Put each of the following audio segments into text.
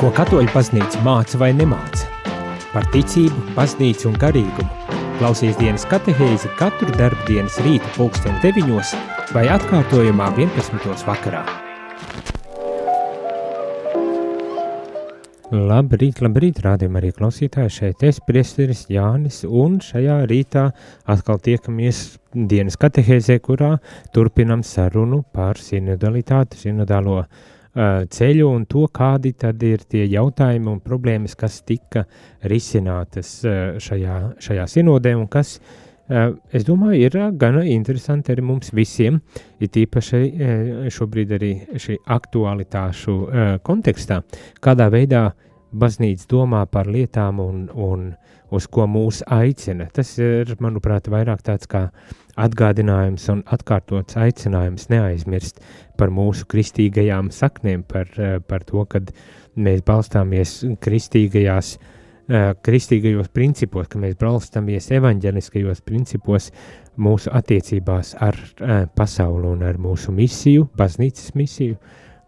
Ko katoļu paznīca māca vai nemāca? Par ticību, paznīcu un garīgumu. Klausies dienas katehēzi katru darbu dienas rīta pulksten 9 vai atkārtojumā 11. vakarā. Labrīt, labrīt, rādījumā arī klausītāji šeit es, priesteris Jānis, un šajā rītā atkal tiekamies dienas katehēzē, kurā turpinam sarunu par sinodalitāti, sinodālo uh, ceļu un to, kādi tad ir tie jautājumi un problēmas, kas tika risinātas šajā, šajā sinodē un kas, es domāju, ir gana interesanti arī mums visiem, ir tīpaši šobrīd arī šī aktualitāšu kontekstā, kādā veidā baznīca domā par lietām un, un uz ko mūs aicina. Tas ir, manuprāt, vairāk tāds kā atgādinājums un atkārtots aicinājums neaizmirst par mūsu kristīgajām saknēm, par, eh, par to, ka mēs balstāmies kristīgajās, eh, kristīgajos principos, ka mēs balstāmies evaņģeliskajos principos mūsu attiecībās ar eh, pasauli un ar mūsu misiju, baznīcas misiju.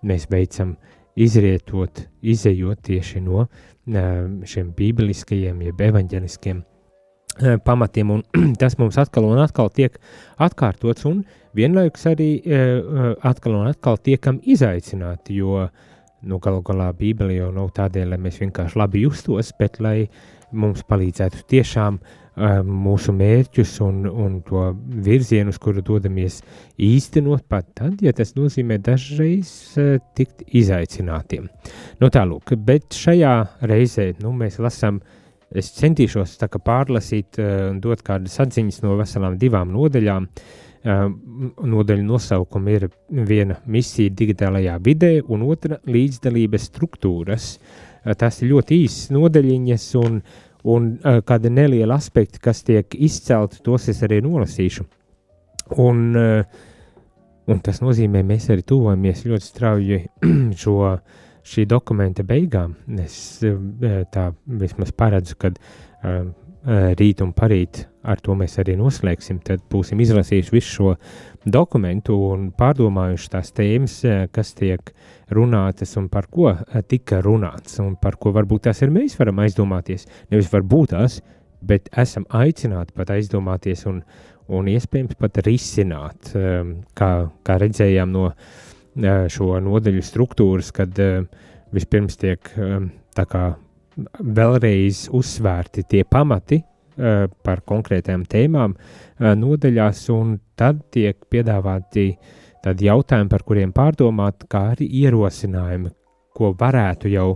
Mēs veicam izrietot, izējot tieši no šiem bībeliskajiem, jeb evaņģeliskiem pamatiem, un tas mums atkal un atkal tiek atkārtots, un vienlaikus arī atkal un atkal tiekam izaicināti, jo, nu, galu galā Bībele jau nav tādēļ, lai mēs vienkārši labi justos, bet lai mums palīdzētu tiešām uh, mūsu mērķus un, un to virzienu, uz kuru dodamies īstenot, pat tad, ja tas nozīmē dažreiz uh, tikt izaicinātiem. Nu tālūk, bet šajā reizē, nu, mēs lasām Es centīšos pārlasīt uh, un dot kādas atziņas no veselām divām nodaļām. Uh, nodaļa nosaukuma ir viena misija digitālajā vidē, un otra līdzdalības struktūras. Uh, tas ir ļoti īsts nodaļiņas, un, un uh, kāda neliela aspekta, kas tiek izcelti, tos es arī nolasīšu. Un, uh, un tas nozīmē, mēs arī tuvojamies ļoti strauji šo uh, šī dokumenta beigām. Es eh, tā vismaz paredzu, ka uh, rīt un parīt ar to mēs arī noslēgsim. Tad būsim izlasījuši visu šo dokumentu un pārdomājuši tās tēmas, kas tiek runātas un par ko tika runāts un par ko varbūt tās ir mēs varam aizdomāties. Nevis varbūt tās, bet esam aicināti pat aizdomāties un, un iespējams pat risināt, kā, kā redzējām no šo nodeļu struktūras, kad vispirms tiek tā kā vēlreiz uzsvērti tie pamati par konkrētām tēmām nodeļās, un tad tiek piedāvāti tādi jautājumi, par kuriem pārdomāt, kā arī ierosinājumi, ko varētu jau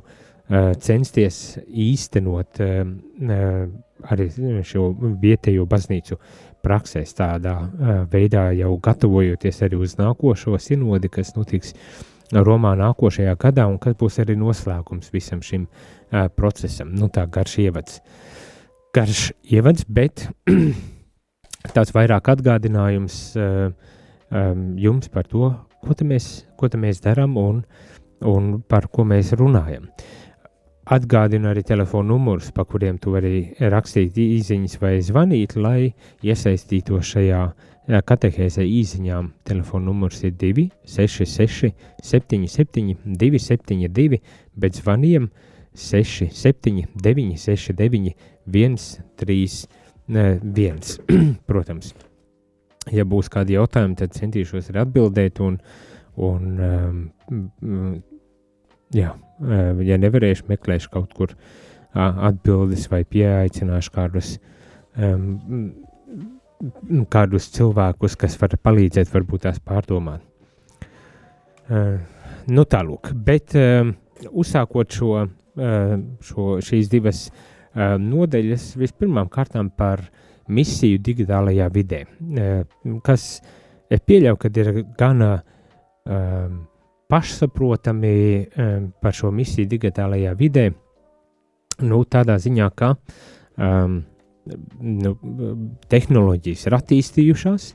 censties īstenot arī šo vietējo baznīcu praksēs tādā uh, veidā jau gatavojoties arī uz nākošo sinodi, kas notiks Romā nākošajā gadā un kas būs arī noslēgums visam šim uh, procesam. Nu tā garš ievads. Garš ievads, bet tāds vairāk atgādinājums uh, um, jums par to, ko te mēs, ko te mēs darām un, un par ko mēs runājam. Uh, Atgādinu arī telefonu numurus, pa kuriem tu vari rakstīt īsiņas vai zvanīt, lai iesaistītos šajā katehēzē īsiņām. Telefona numurs ir 266, 77, 272, bet zvaniem 67, 969, 131. Protams, ja būs kādi jautājumi, tad centīšos arī atbildēt un, un um, jā, ja nevarēšu, meklēšu kaut kur atbildes vai pieaicināšu kādus, um, kādus cilvēkus, kas var palīdzēt, varbūt tās pārdomāt. Uh, nu tālūk, bet uh, uzsākot šo, uh, šo, šīs divas uh, nodeļas, vispirmām kārtām par misiju digitālajā vidē, uh, kas es pieļauju, ka ir gana uh, pašsaprotami um, par šo misiju digitālajā vidē, nu, tādā ziņā, ka um, nu, tehnoloģijas ir attīstījušās,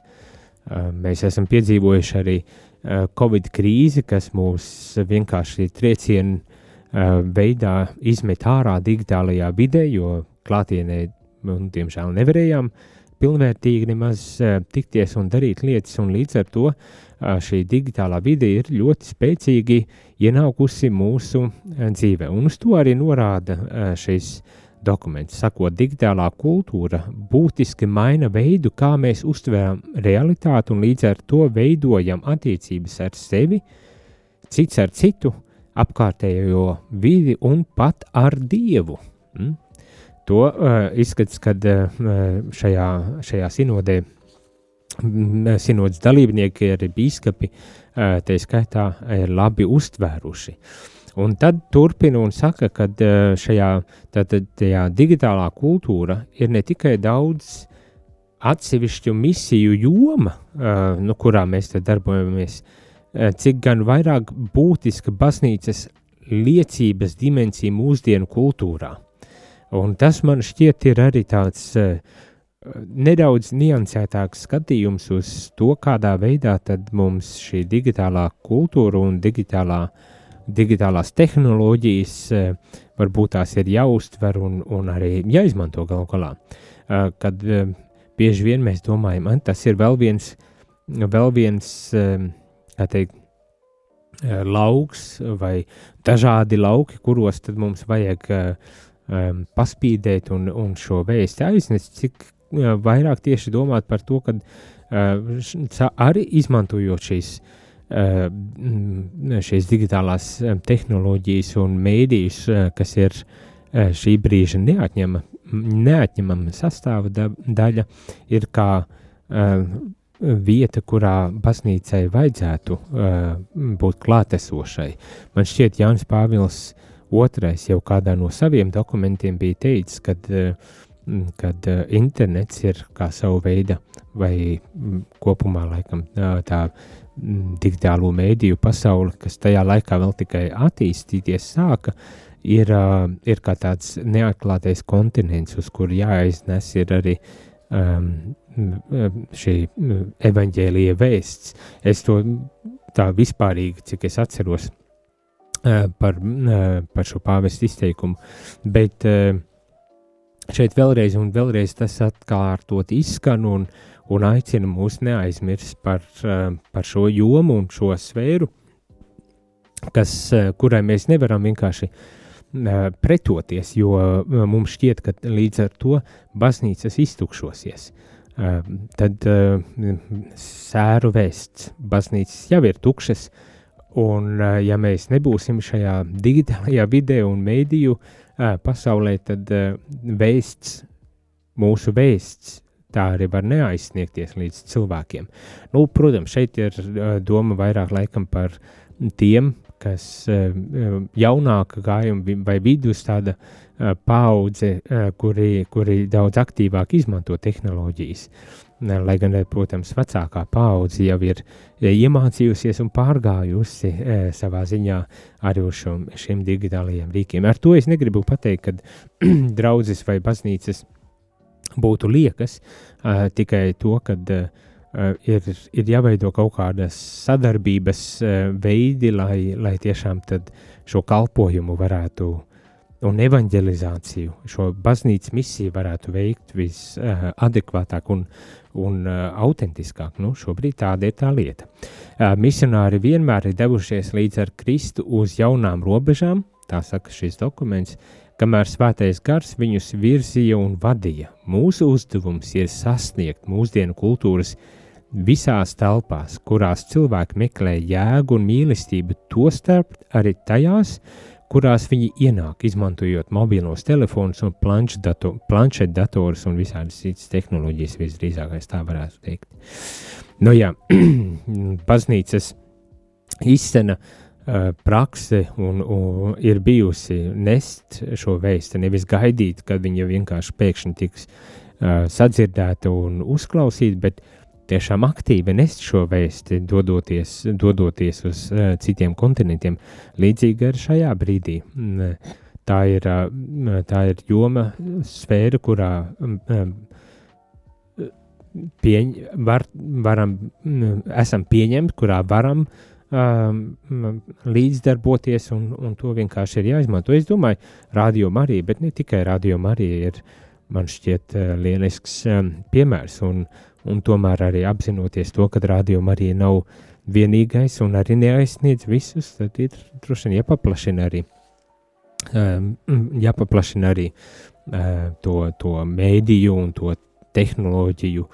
mēs esam piedzīvojuši arī uh, Covid krīzi, kas mūs vienkārši triecienu uh, veidā izmet ārā digitālajā vidē, jo klātienē, nu, diemžēl, nevarējām pilnvērtīgi nemaz tikties un darīt lietas, un līdz ar to šī digitālā vide ir ļoti spēcīgi ienākusi mūsu dzīvē. Un uz to arī norāda šis dokuments. Sakot, digitālā kultūra būtiski maina veidu, kā mēs uztveram realitāti un līdz ar to veidojam attiecības ar sevi, cits ar citu, apkārtējo vidi un pat ar Dievu. Mm? To uh, izskats, kad uh, šajā, šajā sinodē sinodas dalībnieki, arī biskupi, uh, tā skaitā, ir labi uztvēruši. Un tad turpina un saka, ka šajā tātad, digitālā kultūra ir ne tikai daudz atsevišķu misiju joma, uh, nu, kurā mēs darbojamies, uh, cik gan vairāk būtiska baznīcas liecības dimensija mūsdienu kultūrā. Un tas man šķiet ir arī tāds uh, nedaudz niansētāks skatījums uz to, kādā veidā mums šī digitālā kultūra un digitālā, digitālās tehnoloģijas uh, varbūt tās ir jāuztver un, un arī jāizmanto galu galā. Uh, kad uh, bieži vien mēs domājam, tas ir vēl viens, vēl viens teikt, lauks vai dažādi lauki, kuros tad mums vajag paspīdēt un, un šo vēstu aiznest, cik vairāk tieši domāt par to, ka arī izmantojot šīs, uh, šīs digitālās tehnoloģijas un mēdījus, uh, kas ir šī brīža neatņema, neatņemama sastāva da, daļa, ir kā vieta, kurā baznīcai vajadzētu būt klātesošai. Man šķiet, Jānis Pāvils Otrais jau kādā no saviem dokumentiem bija teicis, eh, kad eh, internets ir kā savu veidu vai kopumā laikam tā digitālo mēdīju pasauli, kas tajā laikā vēl tikai attīstīties sāka, ir, ir kā tāds neatklātais kontinents, uz kuru jāiznes ir arī um, šī evaņģēlīja vēsts. Es to tā vispārīgi, cik es atceros, par, par šo pāvestu izteikumu. Bet eh, šeit vēlreiz un vēlreiz tas atkārtot izskan un, un aicina mūs neaizmirst par, par šo jomu un šo sfēru, kas, kurai mēs nevaram vienkārši pretoties, jo mums šķiet, ka līdz ar to baznīcas iztukšosies. Tad sēru vēsts baznīcas jau ir tukšas, uh, Un, eh, ja mēs nebūsim šajā digitālajā vidē un mēdīju eh, pasaulē, tad vēsts, mūsu vēsts, tā arī var neaizsniegties līdz cilvēkiem. Nu, protams, šeit ir doma vairāk laikam par tiem, kas jaunāka gājuma vai vidus tāda paudze, kuri, kuri daudz aktīvāk izmanto tehnoloģijas. Lai gan, protams, vecākā paudze jau ir iemācījusies un pārgājusi e, savā ziņā arī uz šo, šiem digitālajiem rīkiem. Ar to es negribu pateikt, ka draudzes vai baznīcas būtu liekas, e, tikai to, ka e, ir, ir jāveido kaut kādas sadarbības e, veidi, lai, lai tiešām šo kalpojumu varētu un evanģelizāciju, šo baznīcas misiju varētu veikt visadekvātāk un, un uh, autentiskāk. Nu, šobrīd tāda ir tā lieta. Uh, misionāri vienmēr ir devušies līdz ar Kristu uz jaunām robežām, tā saka šis dokuments, kamēr svētais gars viņus virzīja un vadīja. Mūsu uzdevums ir sasniegt mūsdienu kultūras visās telpās, kurās cilvēki meklē jēgu un mīlestību, tostarp arī tajās, kurās viņi ienāk, izmantojot mobilos telefonus un planšetdatorus un visādas citas tehnoloģijas, visdrīzākais tā varētu teikt. Nu jā, baznīcas izcena uh, prakse un, un ir bijusi nest šo vēstu, nevis gaidīt, kad viņa vienkārši pēkšņi tiks uh, sadzirdēta un uzklausīta, bet uh, tiešām aktīvi nest šo vēsti, dodoties, dodoties uz uh, citiem kontinentiem. Līdzīgi arī šajā brīdī. Mm, tā ir, uh, tā ir joma, sfēra, kurā um, pieņ, var, varam, um, esam pieņemti, kurā varam um, līdzdarboties, un, un to vienkārši ir jāizmanto. Es domāju, radio Marija, bet ne tikai radio Marija ir man šķiet lielisks piemērs, un, un tomēr arī apzinoties to, ka rādījuma arī nav vienīgais un arī neaizsniedz visus, tad ir droši vien jāpaplašina arī, jāpaplašina arī to, to mēdīju un to tehnoloģiju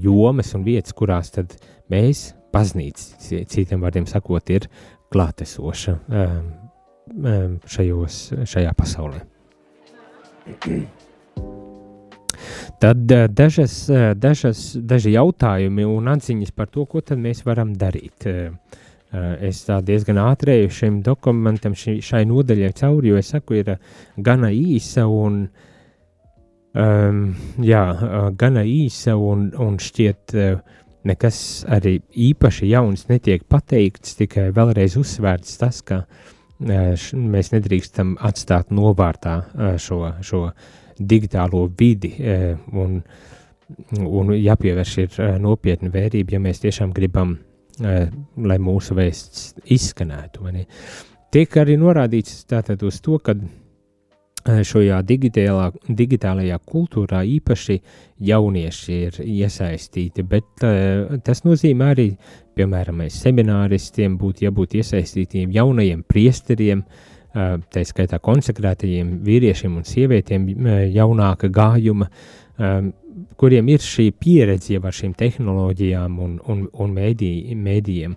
jomas un vietas, kurās tad mēs, baznīca, citiem vārdiem sakot, ir klātesoša šajos, šajā pasaulē. Tad dažas, dažas, daži jautājumi un atziņas par to, ko tad mēs varam darīt. Es tā diezgan ātrēju šim dokumentam, ši, šai nodaļai cauri, jo es saku, ir gana īsa un, um, jā, gana īsa un, un šķiet uh, nekas arī īpaši jauns netiek pateikts, tikai vēlreiz uzsvērts tas, ka mēs nedrīkstam atstāt novārtā šo, šo digitālo vidi un, un jāpievērš ir nopietna vērība, ja mēs tiešām gribam, lai mūsu vēsts izskanētu. Tiek arī norādīts tātad uz to, ka Eh, šajā digitālā, digitālajā kultūrā īpaši jaunieši ir iesaistīti, bet uh, tas nozīmē arī, piemēram, semināristiem būtu jābūt iesaistītiem jaunajiem priesteriem, uh, tā skaitā konsekrētajiem vīriešiem un sievietēm jaunāka gājuma, um, kuriem ir šī pieredze ar šīm tehnoloģijām un, un, un mēdī, mēdījiem,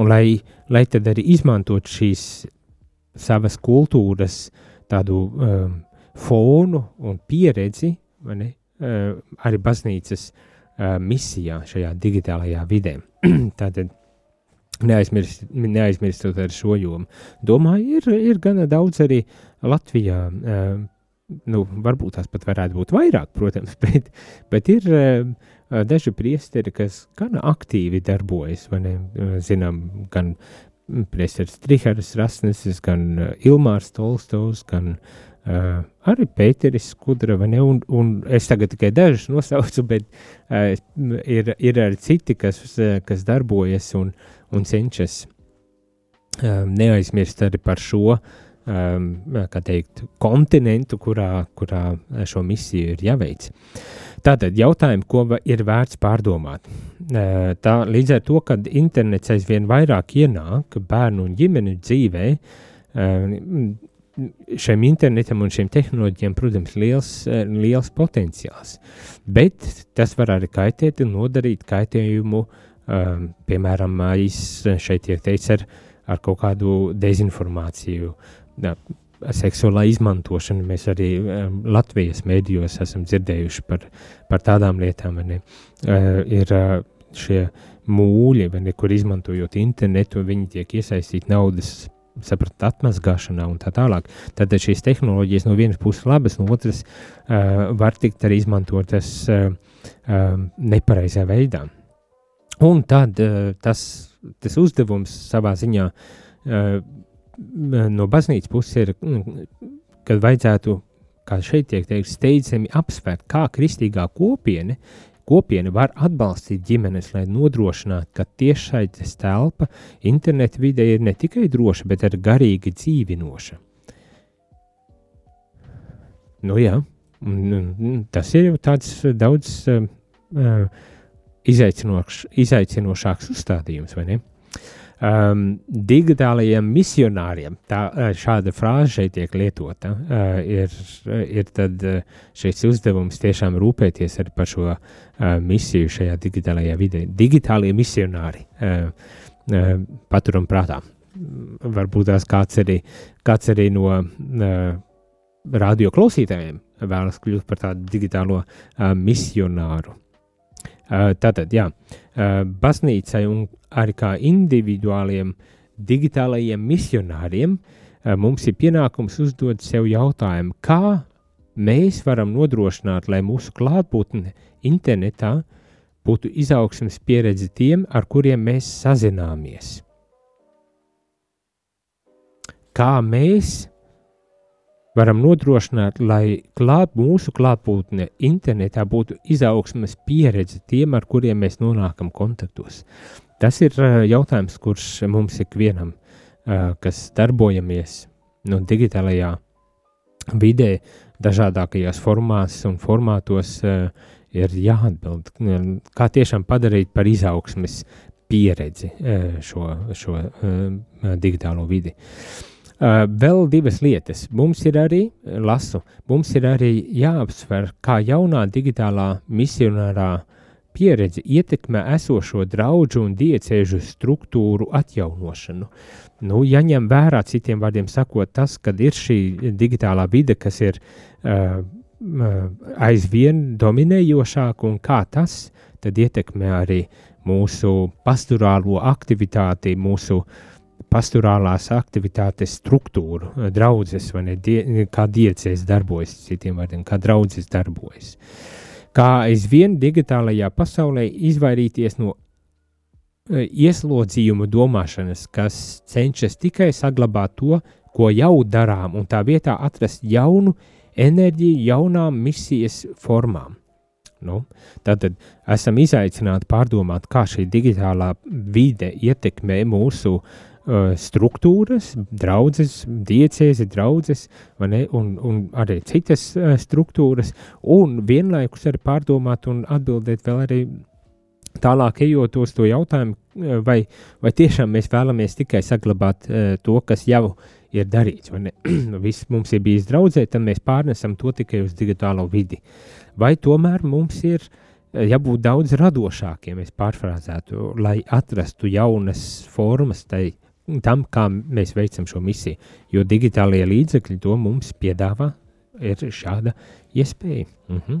un lai, lai tad arī izmantot šīs savas kultūras tādu um, fonu un pieredzi ne, uh, arī baznīcas uh, misijā šajā digitālajā vidē. Tātad neaizmirst, neaizmirstot ar šo jomu. Domāju, ir, ir gana daudz arī Latvijā. Nu, varbūt tās pat varētu būt vairāk, protams, bet, bet ir daži priesteri, kas gan aktīvi darbojas, zinām, gan Priesteris Triharas Rasnesis, gan Ilmārs Tolstovs, gan uh, arī Pēteris Skudra, ne, un, un es tagad tikai dažus nosaucu, bet uh, ir, ir arī citi, kas, uh, kas darbojas un, un cenšas uh, neaizmirst arī par šo, um, teikt, kontinentu, kurā, kurā šo misiju ir jāveic. Uh, Tātad jautājumi, ko ir vērts pārdomāt. Tā, līdz ar to, kad internets aizvien vairāk ienāk bērnu un ģimeņu dzīvē, šiem internetam un šiem tehnoloģiem, protams, liels, liels potenciāls. Bet tas var arī kaitēt un nodarīt kaitējumu, piemēram, šeit tiek teikts ar, ar kaut kādu dezinformāciju seksuālā izmantošana. Mēs arī um, Latvijas mēdījos esam dzirdējuši par, par tādām lietām, uh, ir uh, šie mūļi, ne, kur izmantojot internetu, viņi tiek iesaistīti naudas saprast, atmazgāšanā un tā tālāk. Tad šīs tehnoloģijas no vienas puses labas, no otras uh, var tikt arī izmantotas uh, uh, nepareizā veidā. Un tad uh, tas, tas uzdevums savā ziņā uh, no baznīcas puses ir, mm, kad vajadzētu, kā šeit tiek teikt, steidzami apsvērt, kā kristīgā kopiena, kopiena var atbalstīt ģimenes, lai nodrošinātu, ka tiešsaites telpa interneta vidē ir ne tikai droša, bet arī garīgi dzīvinoša. Nu jā, tas ir jau tāds daudz uh, izaicinošs, izaicinošāks uzstādījums, vai ne? Um, digitālajiem misionāriem. Tā, uh, šāda frāze šeit tiek lietota. Uh, ir, ir tad uh, šis uzdevums tiešām rūpēties arī par šo uh, misiju šajā digitālajā vidē. Digitālie misionāri uh, uh, paturam prātā. Varbūt tās kāds arī, kāds arī no uh, radio klausītājiem vēlas kļūt par tādu digitālo uh, misionāru. Uh, tātad, jā, uh, baznīcai un arī kā individuāliem digitālajiem misionāriem, uh, mums ir pienākums uzdot sev jautājumu, kā mēs varam nodrošināt, lai mūsu klātbūtne internetā būtu izaugsmes pieredze tiem, ar kuriem mēs sazināmies. Kā mēs varam nodrošināt, lai klāt, mūsu klātbūtne internetā būtu izaugsmes pieredze tiem, ar kuriem mēs nonākam kontaktos. Tas ir jautājums, kurš mums ikvienam, kas darbojamies no digitālajā vidē, dažādākajās formās un formātos uh, ir jāatbild, kā tiešām padarīt par izaugsmes pieredzi uh, šo, šo uh, digitālo vidi. Uh, vēl divas lietas. Mums ir arī, lasu, mums ir arī jāapsver, kā jaunā digitālā misionārā pieredze ietekmē esošo draugu un diecēžu struktūru atjaunošanu. Nu, jaņem vērā, citiem vārdiem sakot, tas, kad ir šī digitālā vide, kas ir uh, aizvien dominējošāk un kā tas ietekmē arī mūsu pastorālo aktivitāti, mūsu pastorālās aktivitātes struktūru, draudzes vai ne, die, kā diecēs darbojas, citiem vārdiem, kā draudzes darbojas. Kā aizvien digitālajā pasaulē izvairīties no ieslodzījuma domāšanas, kas cenšas tikai saglabāt to, ko jau darām, un tā vietā atrast jaunu, enerģiju jaunām misijas formām. Nu, tātad esam izaicināti pārdomāt, kā šī digitālā vide ietekmē mūsu uh, struktūras, draudzes, diecēzi, draudzes, ne, un, un arī citas uh, struktūras, un vienlaikus arī pārdomāt un atbildēt vēl arī tālāk ejot uz to jautājumu, uh, vai, vai tiešām mēs vēlamies tikai saglabāt uh, to, kas jau ir darīts. Viss mums ir bijis draudzē, tad mēs pārnesam to tikai uz digitālo vidi. Vai tomēr mums ir jābūt daudz radošākiem, es pārfrāzētu, lai atrastu jaunas formas tai, tam, kā mēs veicam šo misiju. Jo digitālie līdzekļi to mums piedāvā, ir šāda iespēja. Mhm.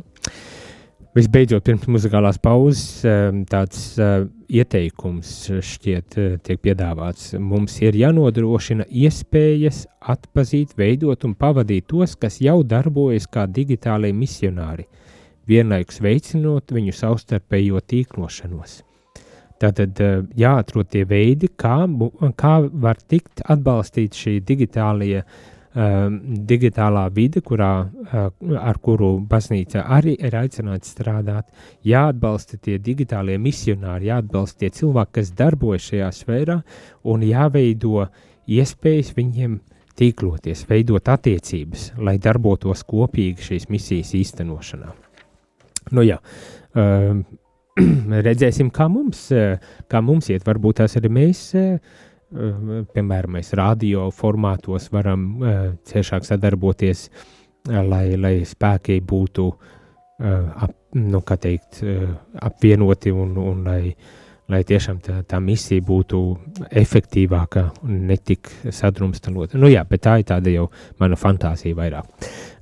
Visbeidzot, pirms muzikālās pauzes, ehm, tāds uh, ieteikums šķiet uh, tiek piedāvāts. Mums ir jānodrošina iespējas atpazīt, veidot un pavadīt tos, kas jau darbojas kā digitālai misionāri, vienlaikus veicinot viņu savstarpējo tīklošanos. Tātad uh, jāatrod tie veidi, kā, kā var tikt atbalstīt šī digitālie um, digitālā vide, kurā, uh, ar kuru baznīca arī ir aicināta strādāt, jāatbalsta tie digitālie misionāri, jāatbalsta tie cilvēki, kas darbojas šajā sfērā, un jāveido iespējas viņiem tīkloties, veidot attiecības, lai darbotos kopīgi šīs misijas īstenošanā. Nu jā, um, redzēsim, kā mums, kā mums iet. Varbūt tās arī mēs uh, Eh, piemēram, mēs radio formātos varam ciešāk sadarboties, lai, lai spēki būtu ap, nu, teikt, apvienoti un, un lai, lai tiešām tā, tā misija būtu efektīvāka un netik sadrumstalota. Nu jā, bet tā ir tāda jau mana fantāzija vairāk.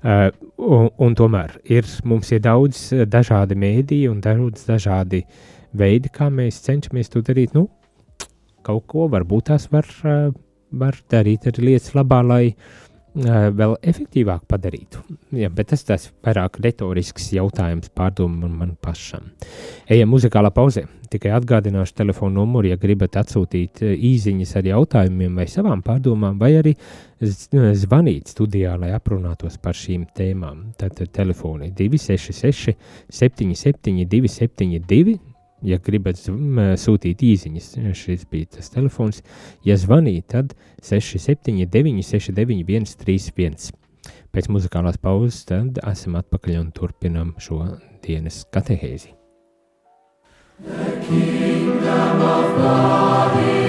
Uh, un, un tomēr ir, mums ir daudz dažādi mēdīji un daudz dažādi veidi, kā mēs cenšamies to darīt. Nu, kaut ko, varbūt tās var, eh, var darīt arī lietas labā, lai uh, vēl efektīvāk padarītu. Ja, bet tas tas vairāk retorisks jautājums pārdomam man pašam. Ejam muzikālā pauzē. Tikai atgādināšu telefonu numuru, ja gribat atsūtīt eh, īziņas ar jautājumiem vai savām pārdomām, vai arī zvanīt studijā, lai aprunātos par šīm tēmām. Tātad telefoni 266 77 272 ja gribat sūtīt īsiņas, šis bija tas telefons. Ja zvanīt, tad 679, 691, 31. Pēc muzikālās pauzes tad esam atpakaļ un turpinam šo dienas katehēzi. The kingdom of God is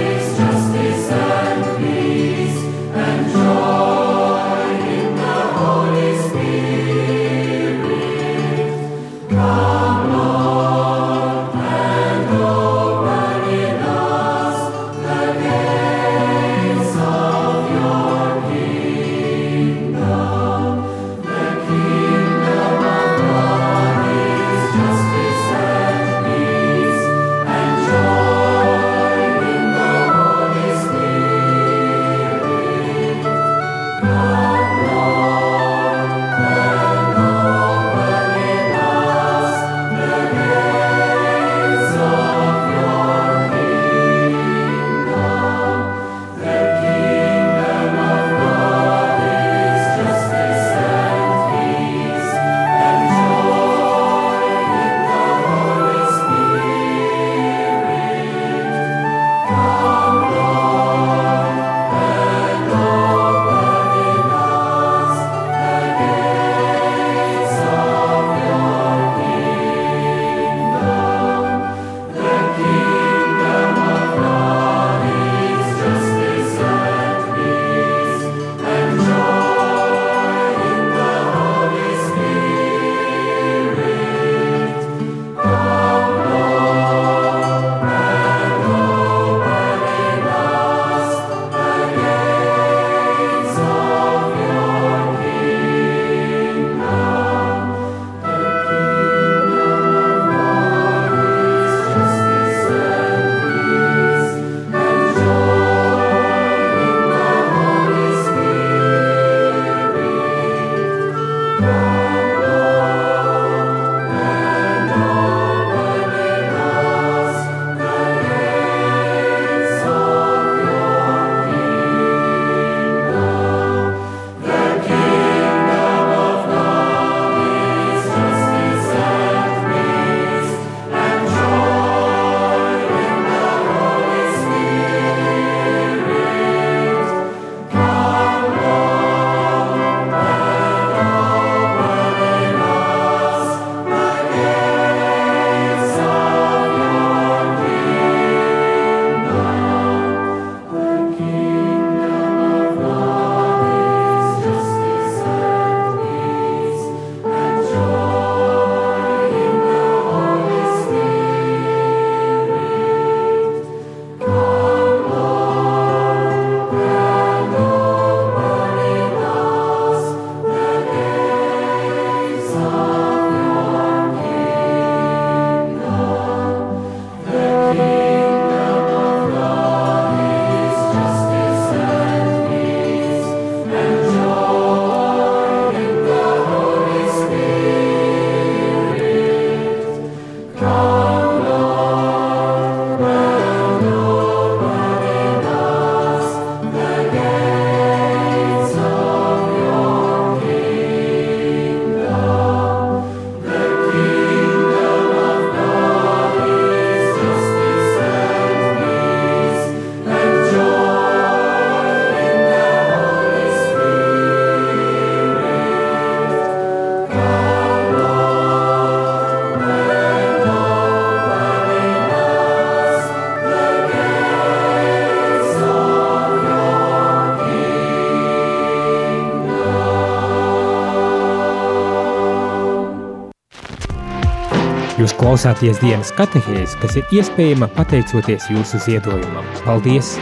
klausāties dienas katehēs, kas ir iespējama pateicoties jūsu ziedojumam. Paldies!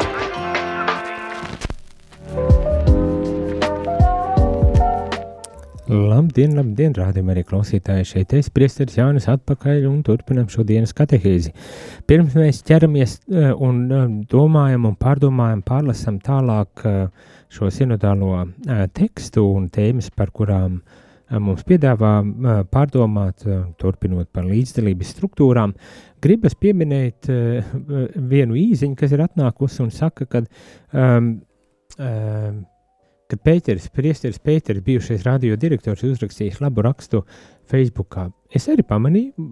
Labdien, labdien, rādījumā arī klausītāji šeit es, priesteris Jānis atpakaļ un turpinam šodienas katehēzi. Pirms mēs ķeramies eh, un eh, domājam un pārdomājam, pārlasam tālāk eh, šo sinodālo tekstu un tēmas, par kurām uh, mums piedāvā pārdomāt, turpinot par līdzdalības struktūrām. Gribas pieminēt vienu īziņu, kas ir atnākusi un saka, ka um, um, kad Pēters, priesteris Pēters, bijušais radiodirektors, uzrakstījis labu rakstu Facebookā. Es arī pamanīju,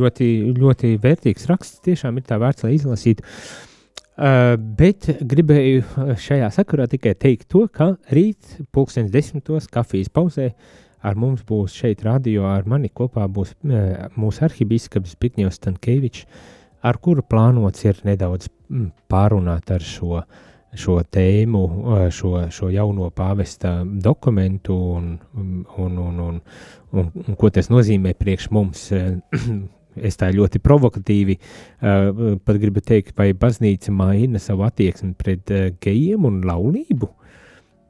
ļoti, ļoti vērtīgs raksts, tiešām ir tā vērts, lai izlasītu. Bet gribēju šajā sakarā tikai teikt to, ka rīt, pulkstenis desmitos, kafijas pauzē, uh, ar mums būs šeit radio, ar mani kopā būs mūsu arhibīskaps Zbigņevs Stankēvičs, ar kuru plānots ir nedaudz pārunāt ar šo, šo tēmu, šo, šo jauno pāvesta dokumentu un, un, un, un, un, un, ko tas nozīmē priekš mums. es tā ļoti provokatīvi uh, pat gribu teikt, vai baznīca maina savu attieksmi pret uh, gejiem un laulību.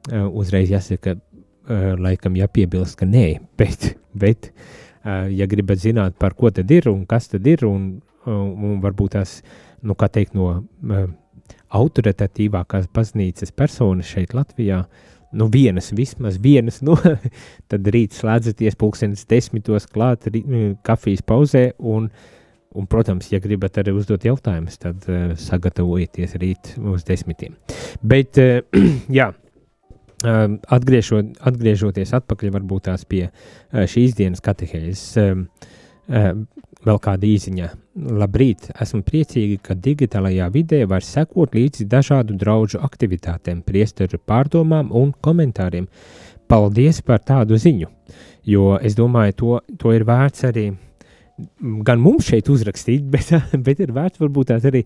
Uh, uzreiz jāsaka, laikam jāpiebilst, ka nē, bet, bet uh, ja gribat zināt, par ko tad ir un kas tad ir, un, un, un varbūt tās, nu, kā teikt, no uh, autoritatīvākās baznīcas personas šeit Latvijā, nu, vienas, vismaz vienas, nu, tad rīt slēdzaties pulkstenis desmitos klāt kafijas pauzē, un, un, protams, ja gribat arī uzdot jautājumus, tad uh, sagatavojieties rīt uz desmitiem. Bet, uh, jā, Ehm, atgriežot, atgriežoties atpakaļ varbūt tās pie eh, šīs dienas katehēzes, ehm, ehm, vēl kāda īziņa. Labrīt, esmu priecīgi, ka digitālajā vidē var sekot līdzi dažādu draugu aktivitātēm, priesteru pārdomām un komentāriem. Paldies par tādu ziņu, jo es domāju, to, to ir vērts arī gan mums šeit uzrakstīt, bet, bet ir vērts varbūt arī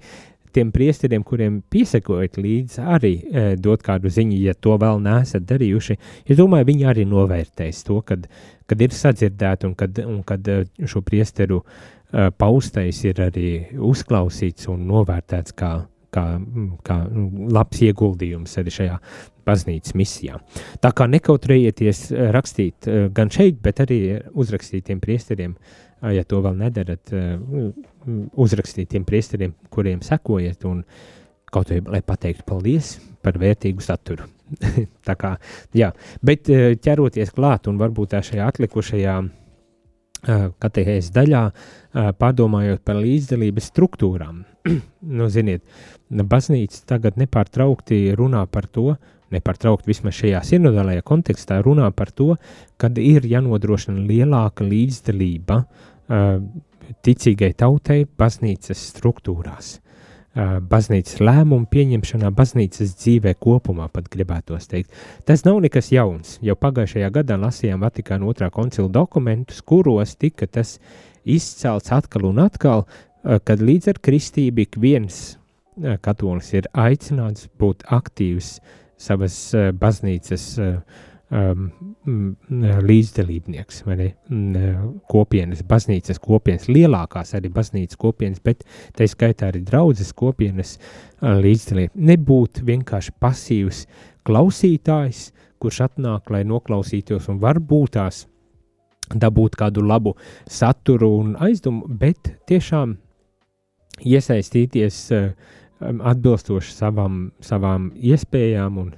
tiem priesteriem, kuriem piesakojat līdzi, arī e, dot kādu ziņu, ja to vēl neesat darījuši. Es domāju, viņi arī novērtēs to, kad, kad ir sadzirdēti un kad, un kad e, šo priesteru e, paustais ir arī uzklausīts un novērtēts kā, kā, kā labs ieguldījums arī šajā baznīcas misijā. Tā kā nekautrējieties rakstīt gan šeit, bet arī uzrakstīt tiem priesteriem, ja to vēl nedarat, uzrakstīt tiem priesteriem, kuriem sekojiet, un kaut vai lai pateiktu paldies par vērtīgu saturu. tā kā, jā, bet ķeroties klāt un varbūt tā šajā atlikušajā katehēzes daļā, pārdomājot par līdzdalības struktūrām. nu, ziniet, baznīca tagad nepārtraukti runā par to, nepārtraukti vismaz šajā sinodālajā kontekstā runā par to, kad ir jānodrošina lielāka līdzdalība uh, ticīgai tautai baznīcas struktūrās, baznīcas lēmumu pieņemšanā, baznīcas dzīvē kopumā, pat gribētos teikt. Tas nav nekas jauns. Jau pagājušajā gadā lasījām Vatikāna otrā koncila dokumentus, kuros tika tas izcelts atkal un atkal, kad līdz ar kristību ik viens katolis ir aicināts būt aktīvs savas baznīcas uh, um, līdzdalībnieks, vai ne, kopienas, baznīcas kopienas, lielākās arī baznīcas kopienas, bet tā skaitā arī draudzes kopienas uh, līdzdalība. Nebūt vienkārši pasīvs klausītājs, kurš atnāk, lai noklausītos un varbūt tās dabūt kādu labu saturu un aizdomu, bet tiešām iesaistīties uh, atbilstoši savām, savām iespējām un,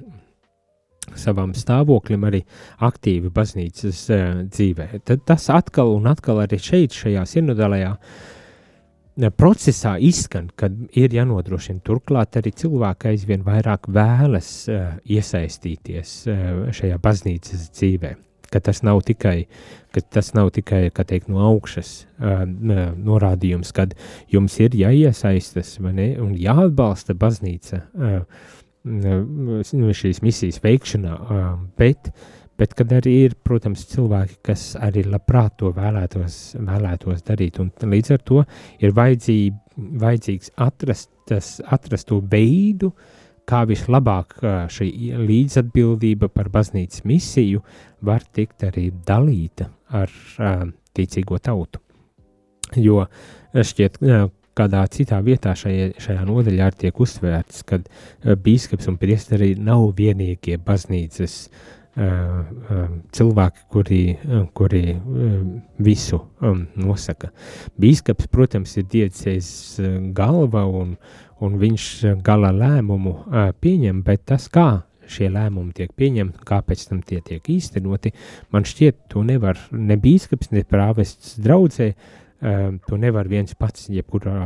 savam stāvoklim arī aktīvi baznīcas uh, dzīvē. Tad tas atkal un atkal arī šeit, šajā sinodālajā uh, procesā izskan, kad ir jānodrošina. Turklāt arī cilvēki aizvien vairāk vēlas uh, iesaistīties uh, šajā baznīcas dzīvē. Ka tas nav tikai, tas nav tikai teikt, no augšas uh, norādījums, kad jums ir jāiesaistas ne, un jāatbalsta baznīca. Uh, šīs misijas veikšanā, bet, bet kad arī ir, protams, cilvēki, kas arī labprāt to vēlētos, vēlētos darīt, un līdz ar to ir vajadzība, vajadzīgs atrast, tas, atrast to veidu, kā vislabāk šī līdzatbildība par baznīcas misiju var tikt arī dalīta ar ticīgo tautu. Jo šķiet, kādā citā vietā šajā, šajā nodaļā tiek uzsvērts, ka bīskaps un priesteri nav vienīgie baznīcas uh, cilvēki, kuri, kuri visu nosaka. Bīskaps, protams, ir diecēs galva un, un viņš gala lēmumu pieņem, bet tas, kā šie lēmumi tiek pieņemti, kāpēc tam tie tiek īstenoti, man šķiet, to nevar ne bīskaps, ne prāvests draudzē, uh, to nevar viens pats jebkurā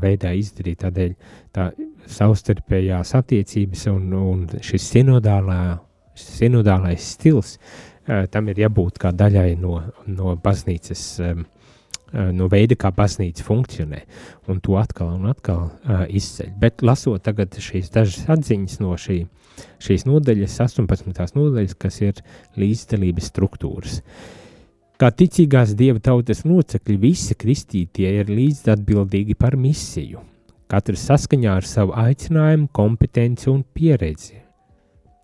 veidā izdarīt. Tādēļ tā savstarpējās attiecības un, un šis sinodālā, sinodālais stils, tam ir jābūt kā daļai no, no baznīcas, uh, no veida, kā baznīca funkcionē, un to atkal un atkal uh, izceļ. Bet lasot tagad šīs dažas atziņas no šī, šīs nodaļas, 18. nodaļas, kas ir līdzdalības struktūras. Uh, Kā ticīgās dieva tautas locekļi, visi kristītie ir līdzatbildīgi par misiju, katrs saskaņā ar savu aicinājumu, kompetenci un pieredzi.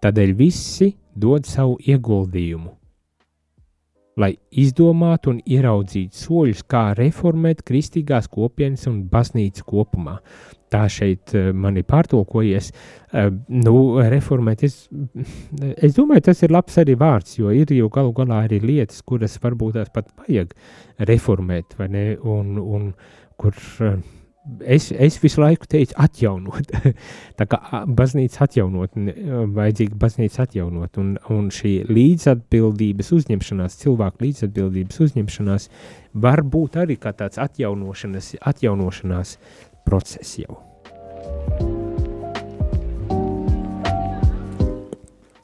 Tādēļ visi dod savu ieguldījumu, lai izdomātu un ieraudzītu soļus, kā reformēt kristīgās kopienas un baznīcu kopumā. Tā šeit eh, man ir pārtulkojies. Eh, nu, reformēt, es, es domāju, tas ir labs arī vārds, jo ir jau galu galā arī lietas, kuras varbūt tās pat vajag reformēt, vai ne, un, un kur uh, es, es visu laiku teicu, atjaunot. tā kā baznīca atjaunot, vajadzīga baznīca atjaunot, un, un šī līdzatbildības uzņemšanās, cilvēku līdzatbildības uzņemšanās, var būt arī kā tāds atjaunošanas, atjaunošanās process jau.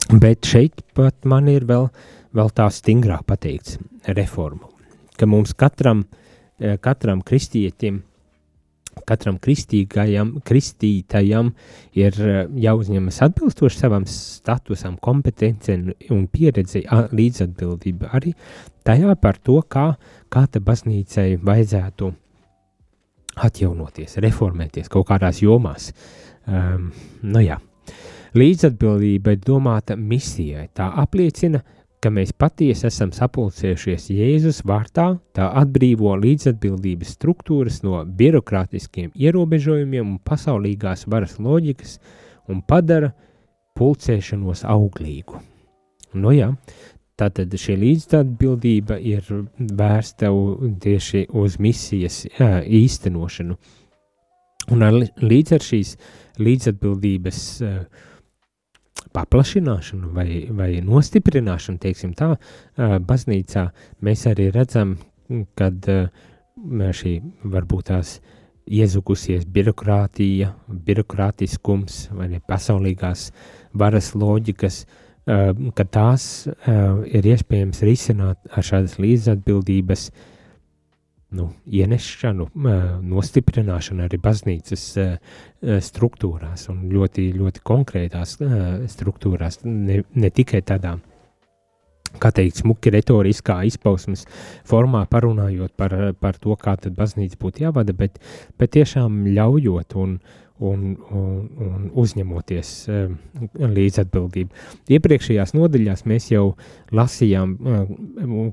Bet šeit pat man ir vēl, vēl tā stingrāk pateikts reformu, ka mums katram, eh, katram kristietim katram kristīgajam, kristītajam ir eh, jāuzņemas atbilstoši savam statusam, kompetencei un pieredzei līdzatbildība arī tajā par to, kā, kā te baznīcai vajadzētu atjaunoties, reformēties kaut kādās jomās. Um, nu jā. Līdzatbildība ir domāta misijai. Tā apliecina, ka mēs patiesi esam sapulcējušies Jēzus vārtā, tā atbrīvo līdzatbildības struktūras no birokrātiskiem ierobežojumiem un pasaulīgās varas loģikas un padara pulcēšanos auglīgu. Nu jā, tātad šī līdzatbildība ir vērsta tieši uz misijas jā, īstenošanu. Un ar, līdz ar šīs līdzatbildības uh, paplašināšanu vai, vai nostiprināšanu, teiksim tā, baznīcā mēs arī redzam, kad šī varbūt tās iezukusies birokrātija, birokrātiskums vai pasaulīgās varas loģikas, ka tās ir iespējams risināt ar šādas līdzatbildības uh, nu, ienešanu, nostiprināšanu arī baznīcas struktūrās un ļoti, ļoti konkrētās struktūrās, ne, ne tikai tādā, kā teikt, smuki retoriskā izpausmes formā parunājot par, par to, kā tad baznīca būtu jāvada, bet, bet tiešām ļaujot un, un, un, un uzņemoties līdzatbildību. Iepriekšējās nodaļās mēs jau lasījām,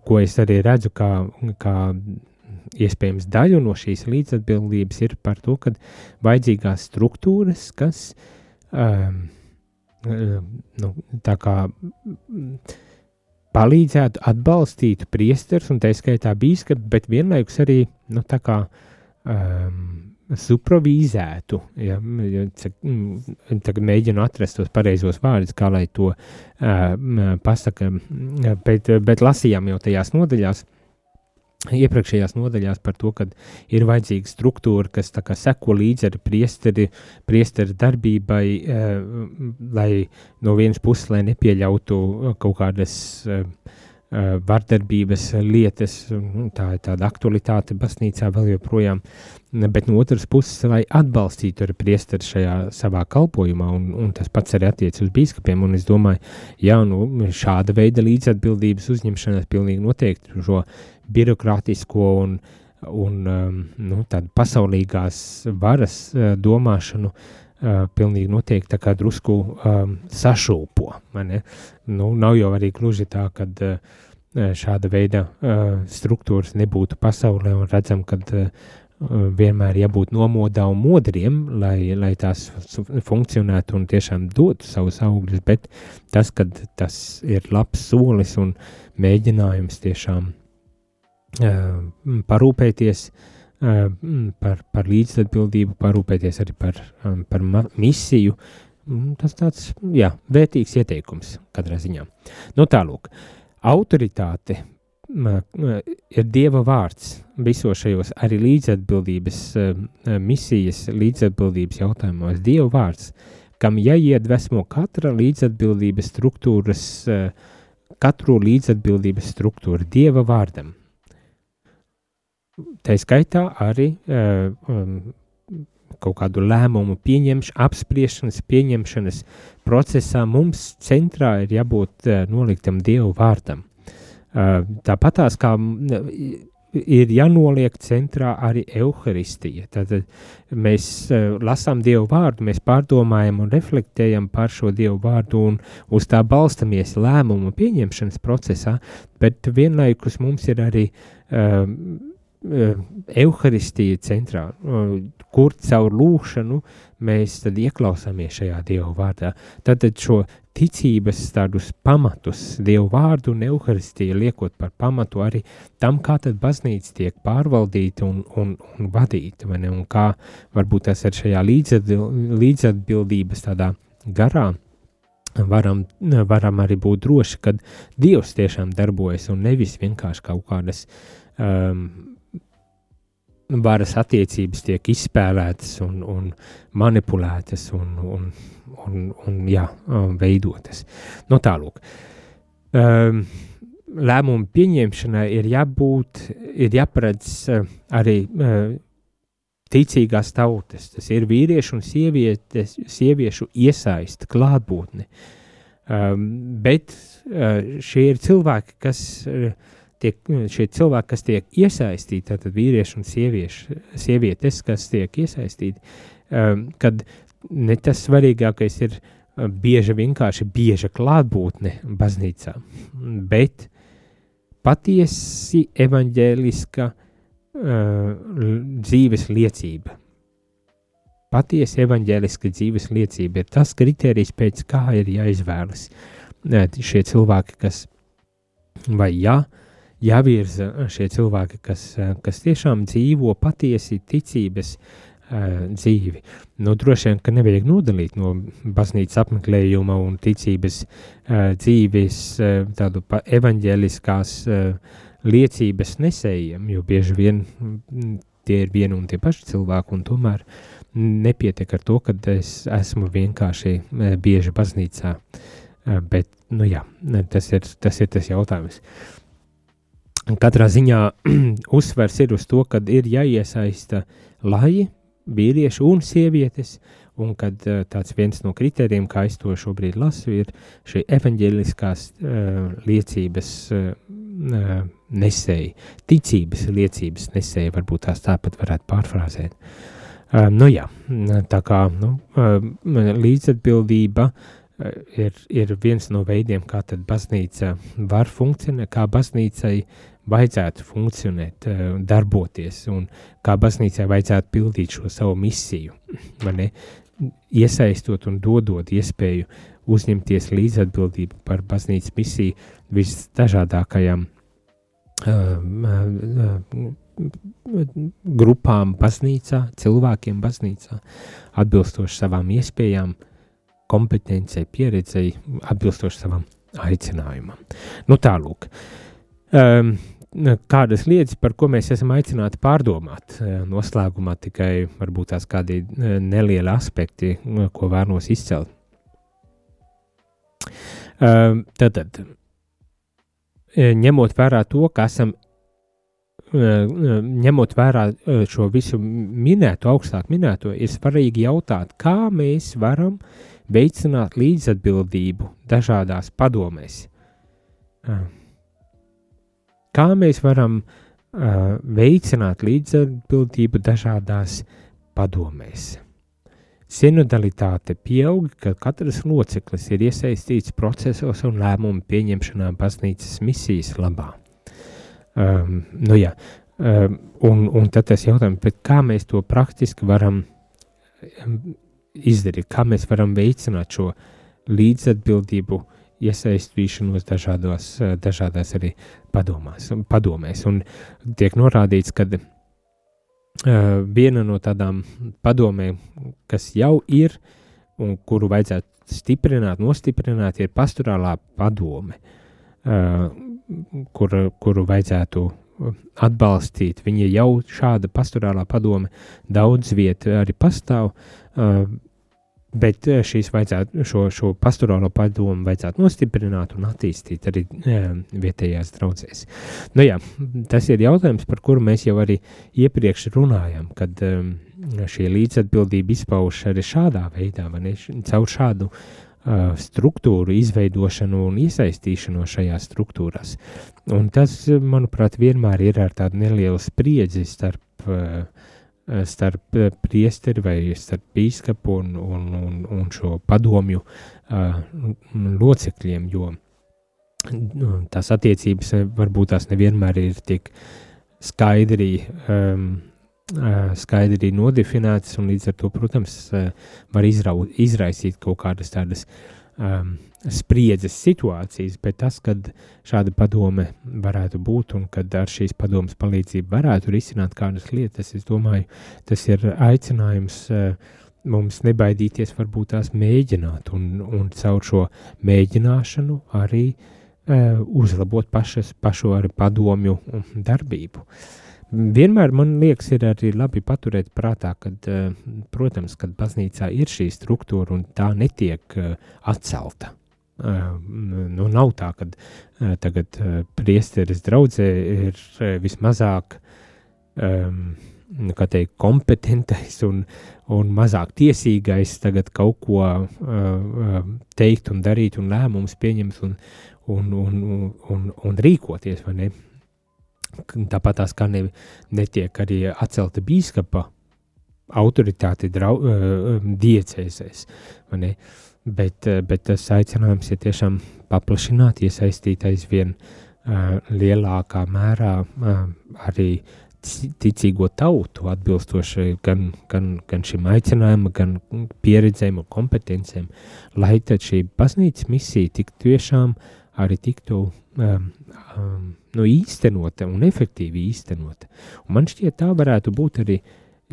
ko es arī redzu kā, kā iespējams daļu no šīs līdzatbildības ir par to, ka vajadzīgās struktūras, kas um, nu, tā kā palīdzētu, atbalstītu priesterus un tā skaitā bīskapu, bet vienlaikus arī nu, tā kā um, suprovīzētu, ja, tagad mēģinu atrast tos pareizos vārdus, kā lai to uh, pasaka, bet, bet lasījām jau tajās nodaļās, iepriekšējās nodaļās par to, ka ir vajadzīga struktūra, kas seko līdzi ar priesteri, priesteri darbībai, eh, lai no vienas puses nepieļautu kaut kādas eh, eh, vardarbības lietas, tā ir tāda aktualitāte baznīcā vēl joprojām, bet no otras puses, lai atbalstītu arī priesteri šajā savā kalpojumā, un, un tas pats arī attiec uz bīskapiem, un es domāju, jā, nu, šāda veida līdzatbildības uzņemšanās pilnīgi noteikti šo birokrātisko un, un um, nu, tādu pasaulīgās varas uh, domāšanu uh, pilnīgi noteikti tā kā drusku um, sašūpo. Nu, nav jau arī gluži tā, ka uh, šāda veida struktūras nebūtu pasaulē un redzam, ka vienmēr jābūt nomodā un modriem, lai, lai tās funkcionētu un tiešām dotu savus augļus, bet tas, kad tas ir labs solis un mēģinājums tiešām uh, parūpēties uh, par, par līdzatbildību, parūpēties arī par, um, par misiju, tas tāds, jā, vērtīgs ieteikums katrā ziņā. Nu tālūk, autoritāte ir Dieva vārds visos šajos arī līdzatbildības misijas, līdzatbildības jautājumos. Dieva vārds, kam jāiedvesmo katra līdzatbildības struktūras, katru līdzatbildības struktūru Dieva vārdam. Tā skaitā arī um, kaut kādu lēmumu pieņemšanas, apspriešanas, pieņemšanas procesā mums centrā ir jābūt uh, noliktam Dievu vārdam. Tāpatās kā ir jānoliek centrā arī evaharistija. Tad mēs lasām Dievu vārdu, mēs pārdomājam un reflektējam par šo Dievu vārdu un uz tā balstamies lēmumu pieņemšanas procesā, bet vienlaikus mums ir arī um, evaharistija centrā, kur caur lūkšanu mēs ieklausāmies šajā Dieva vārdā. Tad šo ticības tādus pamatus, Dievu vārdu un evaharistiju liekot par pamatu arī tam, kā tad baznīca tiek pārvaldīta un, un, un vadīta, vai ne, un kā varbūt tas ir šajā līdzatbildības tādā garā, varam, varam arī būt droši, ka Dievs tiešām darbojas un nevis vienkārši kaut kādas um, varas attiecības tiek izspēlētas un, un manipulētas un, un, un, un jā, veidotas. No nu, tālūk. Um, lēmumu pieņemšanai ir jābūt, ir jāparedz uh, arī uh, ticīgās tautas, tas ir vīriešu un sievietes, sieviešu iesaista klātbūtne. Um, bet uh, šie ir cilvēki, kas uh, tiek, šie cilvēki, kas tiek iesaistīti, tātad vīrieši un sievieši, sievietes, kas tiek iesaistīti, um, kad ne tas svarīgākais ir uh, bieži vienkārši bieža klātbūtne baznīcā, bet patiesi evaņģēliska uh, dzīves liecība. Patiesi evaņģēliska dzīves liecība ir tas kriterijs, pēc kā ir jāizvēlas šie cilvēki, kas vai jā, ja, jāvirza šie cilvēki, kas, kas tiešām dzīvo patiesi ticības uh, dzīvi. Nu, droši vien, ka nevajag nodalīt no baznīcas apmeklējuma un ticības uh, dzīves uh, tādu evaņģēliskās uh, liecības nesējiem, jo bieži vien tie ir vieni un tie paši cilvēki, un tomēr nepietiek ar to, ka es esmu vienkārši bieži baznīcā. Bet, nu jā, tas ir tas, ir tas jautājums. Katrā ziņā uzsvers ir uz to, ka ir jāiesaista laji, vīrieši un sievietes, un kad uh, tāds viens no kritērijiem, kā es to šobrīd lasu, ir šī evaņģēliskās uh, liecības uh, nesēja, ticības liecības nesēja, varbūt tās tāpat varētu pārfrāzēt. Uh, nu jā, tā kā nu, uh, līdzatbildība uh, ir, ir viens no veidiem, kā tad baznīca var funkcionēt, kā baznīcai vajadzētu funkcionēt, eh, darboties un kā baznīcai vajadzētu pildīt šo savu misiju. Iesaistot un dodot iespēju uzņemties līdzatbildību par baznīcas misiju visdažādākajām uh, grupām baznīcā, cilvēkiem baznīcā, atbilstoši savām iespējām, kompetencijai, pieredzei, atbilstoši savam aicinājumam. Nu, tālūk. Um, kādas lietas, par ko mēs esam aicināti pārdomāt. Noslēgumā tikai varbūt tās kādi nelieli aspekti, ko vēlos izcelt. Tātad, ņemot vērā to, ka esam, ņemot vērā šo visu minēto, augstāk minēto, ir svarīgi jautāt, kā mēs varam veicināt līdzatbildību dažādās padomēs. Uh Kā mēs varam uh, veicināt līdzatbildību dažādās padomēs? sinodalitāte pieaug, ka katrs loceklis ir iesaistīts procesos un lēmumu pieņemšanā baznīcas misijas labā. Um, nu jā, um, un, un tad tas jautājums, kā mēs to praktiski varam izdarīt, kā mēs varam veicināt šo līdzatbildību, iesaistīšanos dažādos, uh, dažādās arī padomās, padomēs. Un tiek norādīts, ka uh, viena no tādām padomēm, kas jau ir un kuru vajadzētu stiprināt, nostiprināt, ir pastorālā padome, uh, kur, kuru vajadzētu atbalstīt. Viņa jau šāda pastorālā padome daudz vietu arī pastāv. Uh, Bet eh, šīs vajadzētu, šo, šo pastorālo padomu vajadzētu nostiprināt un attīstīt arī eh, vietējās draudzēs. Nu jā, tas ir jautājums, par kuru mēs jau arī iepriekš runājām, kad um, šī līdzatbildība izpauž arī šādā veidā, vai ne, caur šādu struktūru izveidošanu un iesaistīšanu šajās struktūrās. Un tas, manuprāt, vienmēr ir ar tādu nelielu spriedzi starp uh, starp eh, priesteri vai starp bīskapu un, un, un, un šo padomju uh, locekļiem, jo nu, tās attiecības varbūt tās nevienmēr ir tik skaidri, um, uh, skaidri nodefinētas, un līdz ar to, protams, uh, var izrau, izraisīt kaut kādas tādas um, spriedzes situācijas, bet tas, kad šāda padome varētu būt un kad ar šīs padomas palīdzību varētu risināt kādas lietas, es domāju, tas ir aicinājums uh, mums nebaidīties varbūt tās mēģināt un, un caur šo mēģināšanu arī uh, uzlabot pašas, pašu arī padomju darbību. Vienmēr man liekas, ir arī labi paturēt prātā, ka, uh, protams, kad baznīcā ir šī struktūra un tā netiek uh, atcelta nu, nav tā, ka tagad priesteris draudzē ir vismazāk um, teikt, kompetentais un, un mazāk tiesīgais tagad kaut ko uh, teikt un darīt un lēmumus pieņemt un, un, un, un, un, rīkoties? Tāpat tās kā ne, netiek arī atcelta bīskapa autoritāte drau, uh, diecēsēs? Uh, bet, eh, bet tas aicinājums ir tiešām paplašināt, iesaistīt aizvien uh, lielākā mērā uh, arī ticīgo tautu atbilstoši gan, gan, gan šim aicinājumam, gan pieredzēm un kompetencēm, lai tad šī baznīcas misija tik tiešām arī tiktu um, um, nu, īstenota un efektīvi īstenota. Un man šķiet tā varētu būt arī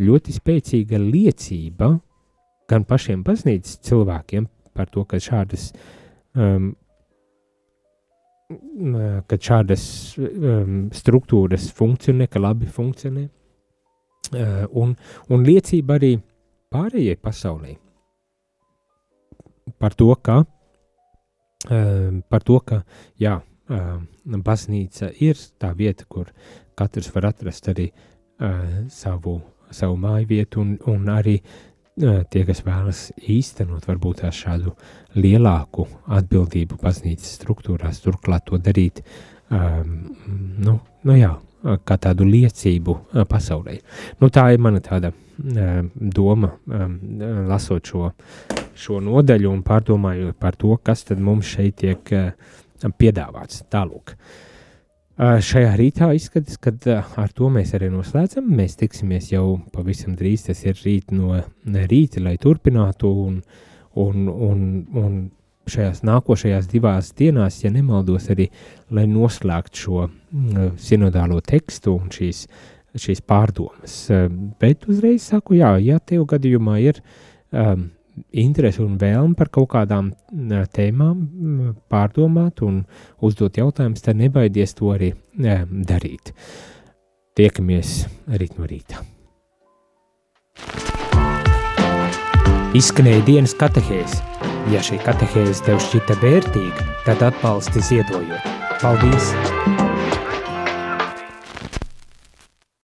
ļoti spēcīga liecība gan pašiem baznīcas cilvēkiem par to, ka šādas, um, ka šādas um, struktūras funkcionē, ka labi funkcionē, uh, un, un liecība arī pārējai pasaulē par to, ka, um, par to, ka jā, um, baznīca ir tā vieta, kur katrs var atrast arī uh, savu, savu māju vietu un, un arī tie, kas vēlas īstenot varbūt šādu lielāku atbildību baznīcas struktūrās, turklāt to darīt, um, nu, nu jā, kā tādu liecību pasaulē. Nu, tā ir mana tāda um, doma, um, lasot šo, šo nodaļu un pārdomājot par to, kas tad mums šeit tiek uh, piedāvāts tālāk. Uh, Šajā rītā izskatās, ka ar to mēs arī noslēdzam. Mēs tiksimies jau pavisam drīz. Tas ir rīt no rīta, lai turpinātu. Un, un, un, un šajās nākošajās divās dienās, ja nemaldos, arī lai noslēgtu šo sinodālo tekstu un šīs, šīs pārdomas. Bet uzreiz saku, jā, ja tev gadījumā ir um, interesi un vēlme par kaut kādām tēmām pārdomāt un uzdot jautājumus, tad nebaidies to arī darīt. Tiekamies rīt no rīta. Izskanēja dienas katehēs. Ja šī katehēze tev šķita vērtīga, tad atbalsti ziedojot. Paldies!